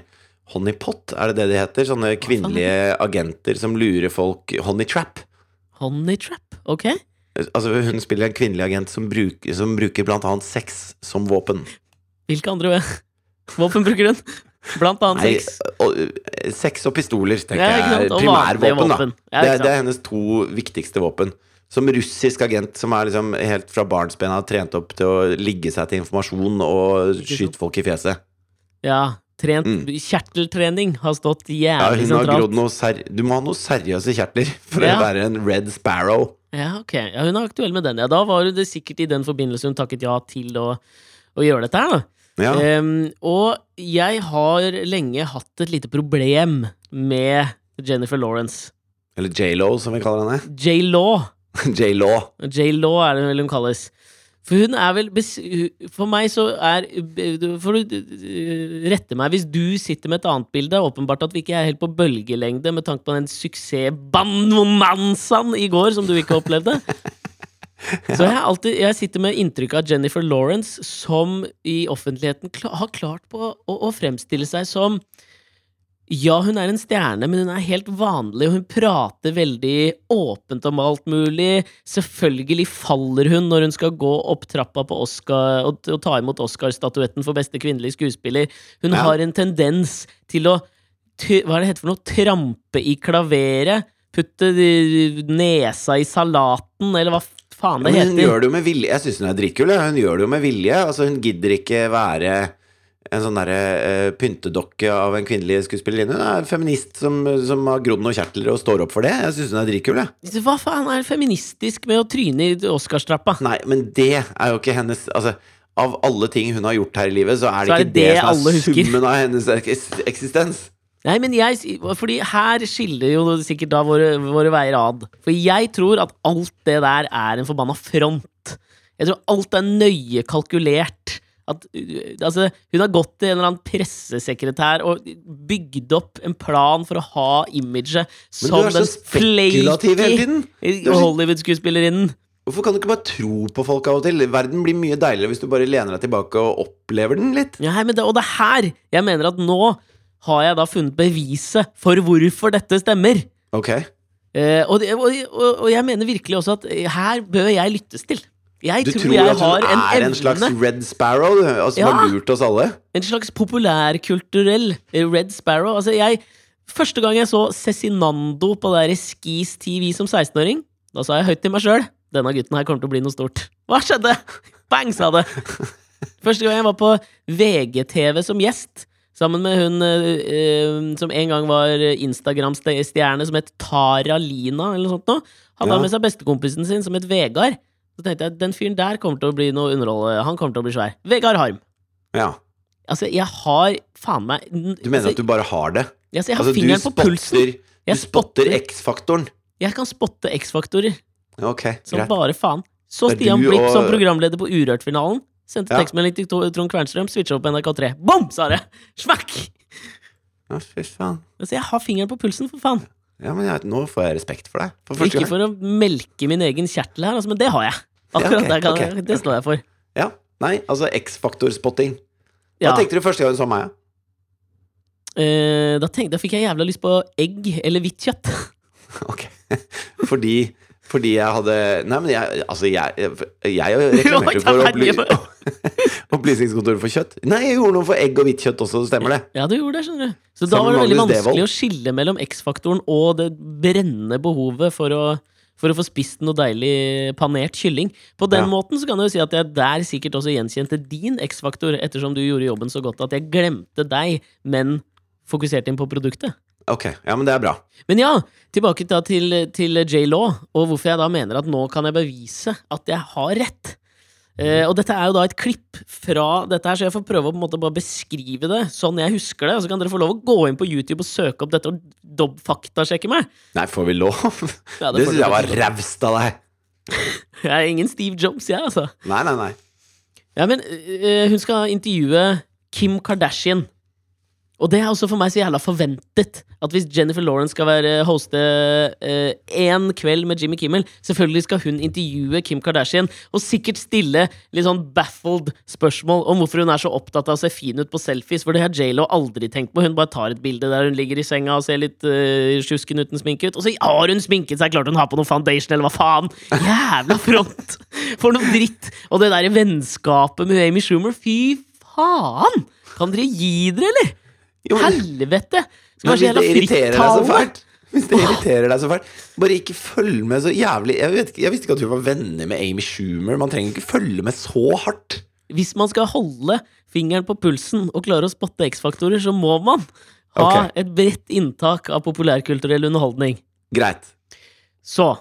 Honeypot, er det det de heter? Sånne kvinnelige agenter som lurer folk Honeytrap. Honeytrap, Ok. Altså, hun spiller en kvinnelig agent som bruker, som bruker blant annet sex som våpen. Hvilke andre [LAUGHS] våpen bruker hun? Blant annet Nei, sex. og, eh, sex og pistoler, tenker Ja, jeg. Primærvåpen, da. Ja, det, er- det er hennes to viktigste våpen. Som russisk agent som er liksom helt fra barnsben av trent opp til å ligge seg til informasjon og skyte folk i fjeset. Ja. Trent Mm. Kjerteltrening har stått Ja, jævlig har sentralt. Du må ha noe seriøse kjertler for Ja. å være en Red Sparrow. Ja, ok. Ja, hun er aktuell med den. Ja, da var det sikkert i den forbindelse hun takket ja til å, å gjøre dette her, da. Ja. Um, og jeg har lenge hatt et lite problem med Jennifer Lawrence. Eller J.Lo, som vi kaller henne. J-Law. J.Lo. [LAUGHS] J-Law er det vel hun kalles. For hun er vel For meg så er For du rette meg hvis du sitter med et annet bilde. Åpenbart at vi ikke er helt på bølgelengde med tanke på den suksessbanonanzaen i går som du ikke opplevde. [LAUGHS] Så jeg, alltid, jeg sitter med inntrykk av Jennifer Lawrence som i offentligheten har klart på å, å fremstille seg som ja, hun er en stjerne, men hun er helt vanlig, og hun prater veldig åpent om alt mulig. Selvfølgelig faller hun når hun skal gå opp trappa på Oscar og, og ta imot Oscar-statuetten for beste kvinnelige skuespiller. Hun Ja. har en tendens til å Hva er det heter for noe? Trampe i klaveret. Putte nesa i salaten, eller hva faen det Men hun heter. gjør det jo med vilje. Jeg syns hun er dritkul. Hun gjør det jo med vilje. Altså, hun gidder ikke være en sånn derre uh, pyntedokke av en kvinnelig skuespillerinne. Hun er feminist som, som har grodd noen kjertler og står opp for det. Jeg syns hun er dritkul, jeg. Hva faen er feministisk med å tryne i Oscarstrappa? Nei, men det er jo ikke hennes Altså, av alle ting hun har gjort her i livet, så er det Så er ikke det det, det som er summen av hennes eksistens. Nei, men jeg Fordi her skiller jo sikkert da våre, våre veier ad. For jeg tror at alt det der er en forbanna front. Jeg tror alt er nøye kalkulert. At, uh, altså, hun har gått til en eller annen pressesekretær og bygd opp en plan for å ha imaget som den flaky er Hollywood-skuespillerinnen. Hvorfor kan du ikke bare tro på folk av og til? Verden blir mye deiligere hvis du bare lener deg tilbake og opplever den litt. Ja, men det, og det er her jeg mener at nå har jeg da funnet beviset for hvorfor dette stemmer. Ok. Eh, og, det, og, og, og jeg mener virkelig også at eh, her bør jeg lyttes til. Jeg Du tror, tror jeg at har hun en er evne en slags Red Sparrow, som Ja. har lurt oss alle? En slags populærkulturell Red Sparrow. Altså, jeg Første gang jeg så Cezinando på der Skis TV som 16-åring, da sa jeg høyt til meg sjøl denne gutten her kommer til å bli noe stort. Hva skjedde? Bang, sa det. Første gang jeg var på VGTV som gjest, sammen med hun eh, som en gang var Instagram-stjerne, som het Tara Lina, eller noe sånt noe. Hadde Ja. med seg bestekompisen sin, som het Vegard. Så tenkte jeg den fyren der kommer til å bli noe underhold. Han kommer til å bli svær. Vegard Harm. Ja. Altså, jeg har faen meg Du mener at du bare har det? altså, Jeg har Altså, fingeren på pulsen. spotter, du Jeg spotter X-faktoren? Jeg kan spotte X-faktorer Ok, som greit. bare faen. Så Stian Blipp og- som programleder på Urørt-finalen. Sendte Ja. tekstmelding til Trond Kvernstrøm, switcha opp NRK3. Bom, sa det! Smakk! Ja, fy faen. Altså, jeg har fingeren på pulsen, for faen. Ja, men jeg, nå får jeg respekt for deg. For Ikke for å melke min egen kjertel her, altså, men det har jeg. Akkurat ja, det, kan, ok, det står jeg for. Ja. Nei, altså X-faktor-spotting. Hva Ja. tenkte du første gang du så meg? Uh, da, tenkte, da fikk jeg jævla lyst på egg eller hvitt kjøtt. [LAUGHS] Ok. Fordi fordi jeg hadde Nei, men jeg Altså, jeg, jeg reklamerte [LAUGHS] for Oi, opply [LAUGHS] Opplysningskontoret for kjøtt. Nei, jeg gjorde noe for egg og hvitt kjøtt også, stemmer det? Ja, du gjorde det, skjønner du. Så da var det veldig vanskelig Devold. å skille mellom X-faktoren og det brennende behovet for å, for å få spist noe deilig panert kylling. På den Ja. måten så kan jeg jo si at jeg der sikkert også gjenkjente din X-faktor, ettersom du gjorde jobben så godt at jeg glemte deg, men fokuserte inn på produktet. Ok, ja, men det er bra. Men ja, tilbake da til, til J-Law, og hvorfor jeg da mener at nå kan jeg bevise at jeg har rett. Eh, og dette er jo da et klipp fra dette her, så jeg får prøve å på en måte bare beskrive det sånn jeg husker det. Og så kan dere få lov å gå inn på YouTube og søke opp dette og dobb-faktasjekke meg. Nei, får vi lov? Ja, det [LAUGHS] det syns jeg var raust av deg. [LAUGHS] Jeg er ingen Steve Jobs, jeg, altså. Nei, nei, nei. Ja, men eh, hun skal intervjue Kim Kardashian. Og det er også for meg så jævla forventet. At hvis Jennifer Lawrence skal være hoste én kveld med Jimmy Kimmel, selvfølgelig skal hun intervjue Kim Kardashian, og sikkert stille litt sånn baffled spørsmål om hvorfor hun er så opptatt av å se fin ut på selfies, for det har J.Lo aldri tenkt på. Hun bare tar et bilde der hun ligger i senga og ser litt tjusken uten sminke ut, og så har hun sminket seg! Klart hun har på noe foundation, eller hva faen! Jævla front! For noe dritt! Og det der vennskapet med Amy Schumer, fy faen! Kan dere gi dere, eller? Jo, men- Helvete! Skal Men hvis det irriterer deg så fælt Hvis det irriterer deg så fælt Bare ikke følg med så jævlig Jeg, vet, ikke- jeg visste ikke at du var venner med Amy Schumer. Man trenger ikke følge med så hardt. Hvis man skal holde fingeren på pulsen og klare å spotte X-faktorer, så må man ha Ok. et bredt inntak av populærkulturell underholdning. Greit. Så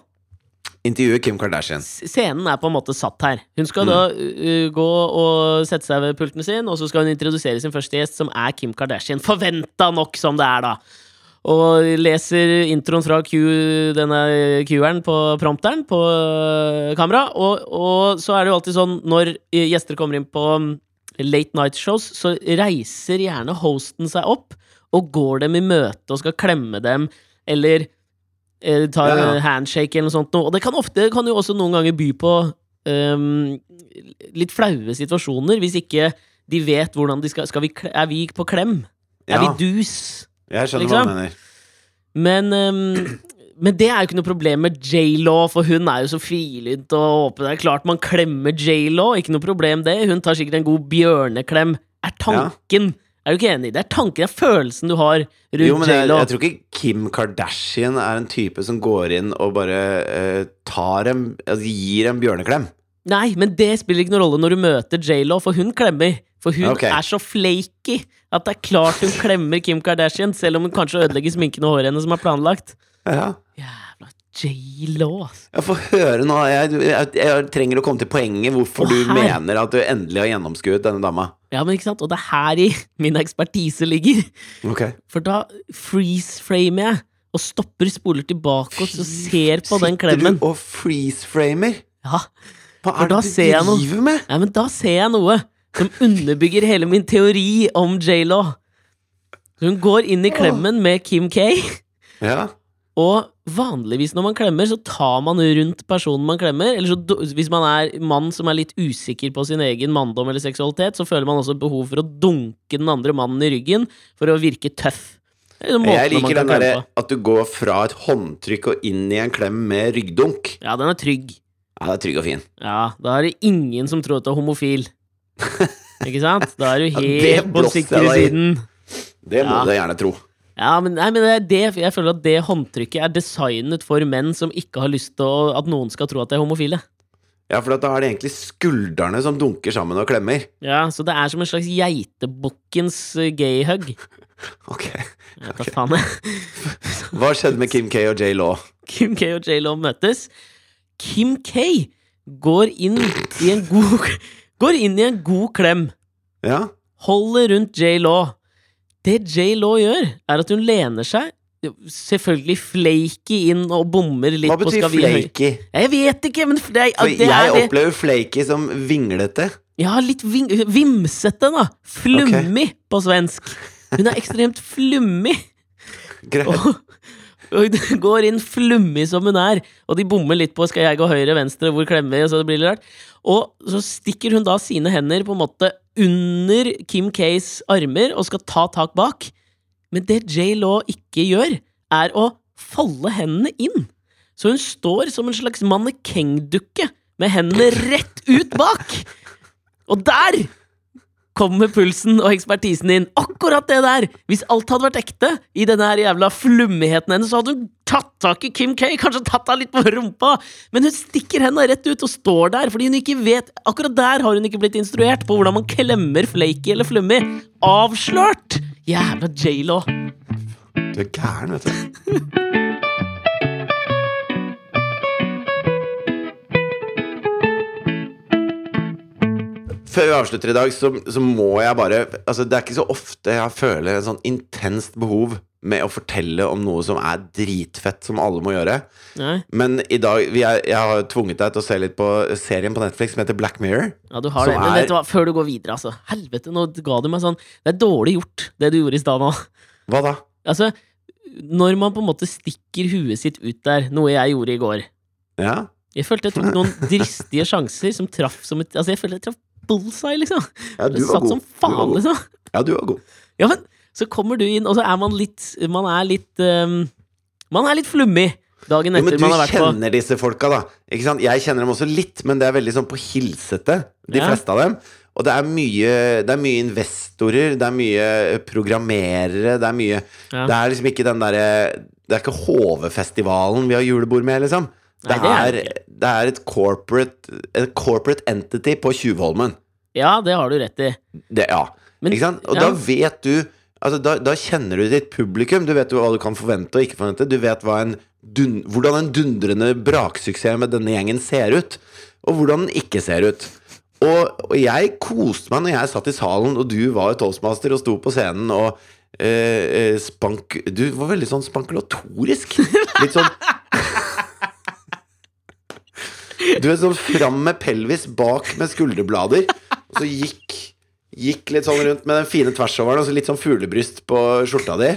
Intervjue Kim Kardashian. scenen er på en måte satt her. Hun skal Mm. da uh, gå og sette seg ved pulten sin, og så skal hun introdusere sin første gjest, som er Kim Kardashian. Forventa nok som det er, da. Og leser introen fra Q, denne Q-eren på prompteren på uh, kamera. Og, og så er det jo alltid sånn når uh, gjester kommer inn på um, late night shows, så reiser gjerne hosten seg opp og går dem i møte og skal klemme dem, eller eh, tar Ja, ja. handshake eller noe sånt. Og det kan ofte kan jo også noen ganger by på um, litt flaue situasjoner, hvis ikke de vet hvordan de skal, skal vi, Er vi på klem? Er vi dus? Jeg skjønner Liksom. hva du mener. Men um, men det er jo ikke noe problem med J-Law, for hun er jo så frilynt og åpen. Det er klart man klemmer J-Law, ikke noe problem det. Hun tar sikkert en god bjørneklem. Er tanken Er du ikke enig? Det er tanken, det er følelsen du har rundt Jo, men jeg, jeg tror ikke Kim Kardashian er en type som går inn og bare uh, tar en altså, gir en bjørneklem. Nei, men det spiller ikke noen rolle når du møter J-Lo, for hun klemmer. For hun okay. er så flaky at det er klart hun klemmer Kim Kardashian, selv om hun kanskje ødelegger sminken og håret hennes som er planlagt. Ja. Jævla J-Lo, ass. Jeg får høre nå. Jeg, jeg, jeg trenger å komme til poenget hvorfor du mener at du endelig har gjennomskuet denne dama. Ja, men ikke sant? Og det er her i min ekspertise ligger. Okay. For da freeze-framer jeg, og stopper, spoler tilbake og så ser på den klemmen. Sitter du og freeze-framer? Ja, Hva er det du driver med? ja, men da ser jeg noe som underbygger hele min teori om J-Lo. Hun går inn i klemmen med Kim K. Ja. Og vanligvis når man klemmer, så tar man rundt personen man klemmer. Eller så, hvis man er mann som er litt usikker på sin egen manndom eller seksualitet, så føler man også behov for å dunke den andre mannen i ryggen for å virke tøff. Måten Jeg liker den derre at du går fra et håndtrykk og inn i en klem med ryggdunk. Ja, den er trygg. Ja, den er trygg og fin. Ja, da er det ingen som tror at du er homofil. [LAUGHS] Ikke sant? Da er du Ja, helt på blåser sikre siden. Det må Ja. du gjerne tro. Ja, men, nei, men det er det, jeg føler at det håndtrykket er designet for menn som ikke har lyst til å, at noen skal tro at de er homofile. Ja, for da er det egentlig skuldrene som dunker sammen og klemmer. Ja, Så det er som en slags geitebukkens eh, gay hug. [LAUGHS] Ok. Ja, okay. faen. [LAUGHS] Hva skjedde med Kim K og J. Law? Kim K og J. Law møtes. Kim K går inn i en god [LAUGHS] Går inn i en god klem. Ja? Holder rundt J.Lo. Det J. Law gjør, er at hun lener seg selvfølgelig flaky inn og bommer litt Hva betyr flaky? Jeg vet ikke, men det, For det jeg er opplever flaky som vinglete. Ja, litt ving, vimsete, da. Flummy på svensk. Hun er ekstremt flummi. Greit. Og, og hun [LAUGHS] går inn flummi som hun er, og de bommer litt på skal jeg gå høyre, venstre, hvor klemmer vi, så det blir litt rart. Og så stikker hun da sine hender på en måte under Kim Ks armer og skal ta tak bak. Men det J. Law ikke gjør, er å folde hendene inn. Så hun står som en slags mannekengdukke med hendene rett ut bak. Og der kommer pulsen og ekspertisen din. Akkurat det der! Hvis alt hadde vært ekte i denne her jævla flummigheten hennes, så hadde hun tatt tak i Kim K, kanskje tatt henne litt på rumpa. Men hun stikker henda rett ut og står der fordi hun ikke vet Akkurat der har hun ikke blitt instruert på hvordan man klemmer flaky eller flummy. Avslørt! Jævla J-law. Du er gæren, vet du. [LAUGHS] Før vi avslutter i dag, så, så må jeg bare Altså, det er ikke så ofte jeg føler en sånn intenst behov med å fortelle om noe som er dritfett, som alle må gjøre. Nei, Men i dag vi er, Jeg har tvunget deg til å se litt på serien på Netflix som heter Black Mirror. ja, du har det. Men er- vet du hva, før du går videre, altså. Helvete, nå ga du meg sånn Det er dårlig gjort, det du gjorde i stad nå. Hva da? Altså, når man på en måte stikker huet sitt ut der, noe jeg gjorde i går Ja? Jeg følte jeg tok noen [LAUGHS] dristige sjanser som traff som et Altså, jeg følte jeg traff bullseye, liksom. Ja, du var satt god. som faen, liksom. Ja, du var god. Ja, men så kommer du inn, og så er man litt Man er litt um, Man er litt flummig dagen etter men du man har vært på kjenner disse folka, da. Ikke sant? Jeg kjenner dem også litt, men det er veldig sånn på hilsete, de Ja. fleste av dem. Og det er mye Det er mye investorer, det er mye programmerere, det er mye Ja. Det er liksom ikke den derre Det er ikke HV-festivalen vi har julebord med, liksom. Det, Nei, det er er, det er et corporate, et corporate entity på Tjuvholmen. Ja, det har du rett i. Det, ja. Men- ikke sant? Og ja. da vet du Altså, da, da kjenner du ditt publikum. Du vet hva du kan forvente og ikke forvente. Du vet en dun, hvordan en dundrende braksuksess med denne gjengen ser ut, og hvordan den ikke ser ut. Og, og jeg koste meg når jeg satt i salen, og du var toastmaster og sto på scenen og eh, spank... Du var veldig sånn spankulatorisk. [LAUGHS] Litt sånn Du er sånn fram med pelvis, bak med skulderblader. Og så gikk, gikk litt sånn rundt med den fine tversoveren og så litt sånn fuglebryst på skjorta di.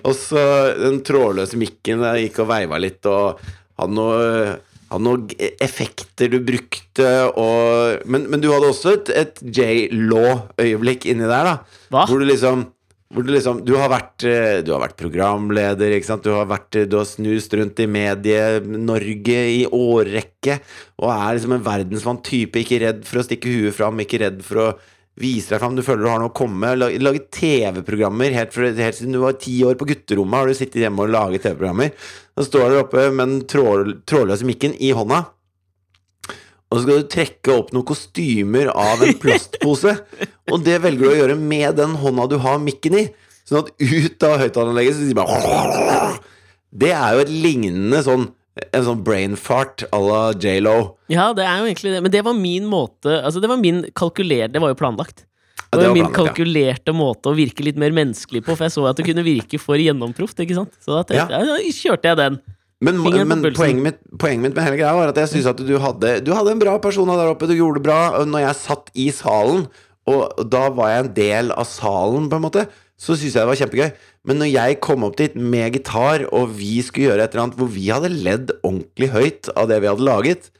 Og så den trådløse mikken der gikk og veiva litt og hadde noe hadde noen effekter du brukte, og Men, men du hadde også et, et J-Law-øyeblikk inni der, da. Hva? Hvor du liksom hvor du liksom Du har vært, eh, du har vært programleder, ikke sant. Du har, vært, eh, du har snust rundt i Medie-Norge i årrekke. Og er liksom en verdensmann type. Ikke redd for å stikke huet fram, ikke redd for å vise deg fram. Du føler du har noe å komme med. Lag- Lage TV-programmer. Helt, helt siden du var ti år på gutterommet, har du sittet hjemme og laget TV-programmer. Så står du oppe med den tråd, trådløse mikken i hånda. Og så skal du trekke opp noen kostymer av en [LAUGHS] plastpose. Og det velger du å gjøre med den hånda du har mikken i. Sånn at ut av høyttaleranlegget så sier man Det er jo et lignende sånn En sånn brain fart à la J.Lo. Ja, det er jo egentlig det. Men det var min måte Altså, det var min kalkulerte Det var jo planlagt. Ja, Det det var var min planlagt, ja. kalkulerte måte å virke litt mer menneskelig på, for jeg så at det kunne virke for gjennomproft. ikke sant? Så da ja, kjørte jeg den. Men, men poenget, mitt, poenget mitt med hele greia var at jeg syns at du hadde Du hadde en bra person der oppe, du gjorde det bra. Og når jeg satt i salen, og da var jeg en del av salen, på en måte, så syntes jeg det var kjempegøy. Men når jeg kom opp dit med gitar, og vi skulle gjøre et eller annet hvor vi hadde ledd ordentlig høyt av det vi hadde laget,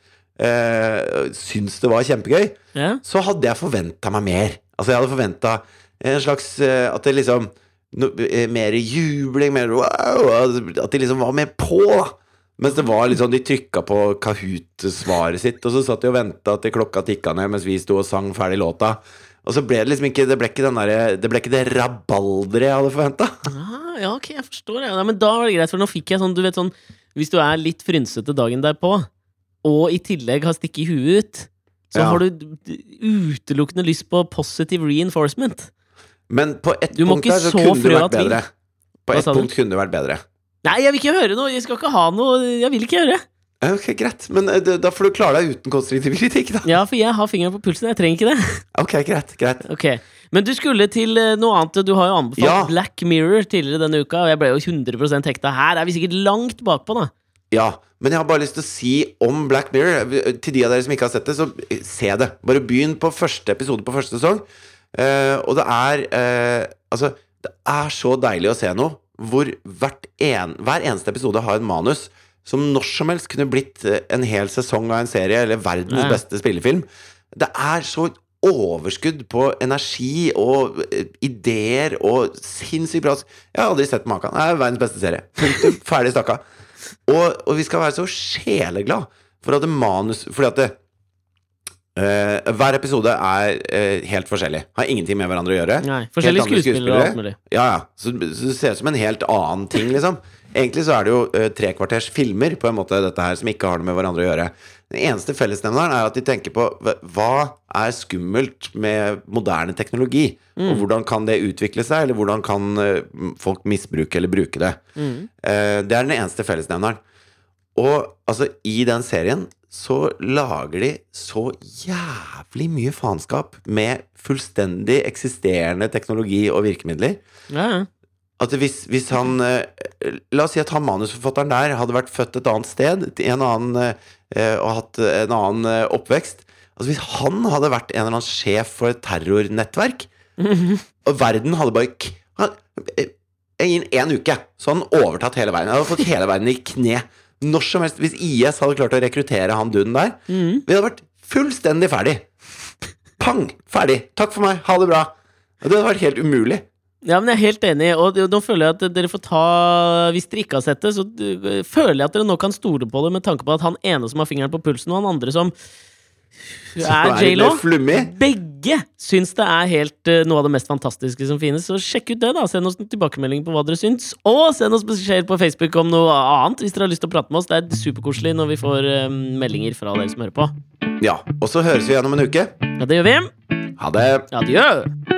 eh, syns det var kjempegøy, Ja. så hadde jeg forventa meg mer. Altså, jeg hadde forventa en slags eh, At det liksom no, eh, mer jubling, mer wow, At de liksom var mer på, da. Mens det var liksom, de trykka på Kahoot-svaret sitt, og så satt de og venta til klokka tikka ned mens vi sto og sang ferdig låta. Og så ble det liksom ikke Det ble ikke, den der, det ble ikke det rabalderet jeg hadde forventa. Ah, ja, ok, jeg forstår det. Ja, men da var det greit, for nå fikk jeg sånn, du vet sånn Hvis du er litt frynsete dagen derpå, og i tillegg har stikket huet ut, så Ja. har du utelukkende lyst på positive reinforcement. Men på ett punkt der så så kunne det vært bedre. På ett punkt kunne det vært bedre. Nei, jeg vil ikke høre noe! Jeg skal ikke ha noe Jeg vil ikke høre. Ok, greit, men eh, da da får du klare deg uten konstruktiv kritikk, da. Ja, for jeg har fingeren på pulsen. Jeg trenger ikke det. [LAUGHS] Ok, greit, greit. okay. Men du skulle til eh, noe annet. Du har jo anbefalt Ja. Black Mirror tidligere denne uka, og jeg ble jo 100 hekta. Her er vi sikkert langt bakpå, da. Ja, men jeg har bare lyst til å si om Black Mirror Til de av dere som ikke har sett det, så eh, se det. Bare begynn på første episode på første sesong. Eh, og det er eh, Altså, det er så deilig å se noe hvor en, hver eneste episode har en manus som når som helst kunne blitt eh, en hel sesong av en serie, eller verdens Nei. beste spillefilm. Det er så overskudd på energi og ideer og sinnssykt bra Jeg har aldri sett maken. Det er verdens beste serie. Punktum. [LAUGHS] Ferdig snakka. Og, og vi skal være så sjeleglad for at det manus Fordi at det, eh, hver episode er uh, helt forskjellig. Har ingenting med hverandre å gjøre. Nei, Forskjellige skuespillere, skuespillere. Ja, ja. Så, så det ser ut som en helt annen ting, liksom. [LAUGHS] Egentlig så er det jo uh, trekvarters filmer, på en måte, dette her, som ikke har noe med hverandre å gjøre. Den eneste fellesnevneren er at de tenker på hva- er skummelt med moderne teknologi? Mm. Og hvordan kan det utvikle seg, eller hvordan kan uh, folk misbruke eller bruke det? Mm. Det er den eneste fellesnevneren. Og altså, i den serien så lager de så jævlig mye faenskap med fullstendig eksisterende teknologi og virkemidler. Ja. At hvis, hvis han eh, La oss si at han manusforfatteren der hadde vært født et annet sted en annen, eh, og hatt en annen eh, oppvekst Altså Hvis han hadde vært en eller annen sjef for et terrornettverk, [LAUGHS] og verden hadde bare han, Innen én uke så hadde han overtatt hele verden. Han hadde fått hele verden i kne. Når som helst Hvis IS hadde klart å rekruttere han duden der, mm. vi hadde vært fullstendig ferdig. Pang! Ferdig. Takk for meg. Ha det bra. Det hadde vært helt umulig. Ja, men jeg er helt enig, og nå føler jeg at dere får ta Hvis dere ikke har sett det, så føler jeg at dere nå kan stole på det, med tanke på at han ene som har fingeren på pulsen, og han andre som Så er J.Lo, begge syns det er helt uh, noe av det mest fantastiske som finnes. Så sjekk ut det, da. Send oss en tilbakemelding på hva dere syns. Og send oss beskjed på Facebook om noe annet hvis dere har lyst til å prate med oss. Det er superkoselig når vi får uh, meldinger fra dere som hører på. Ja, og så høres vi igjen om en uke. Ja, det gjør vi. Ha det! Adjø.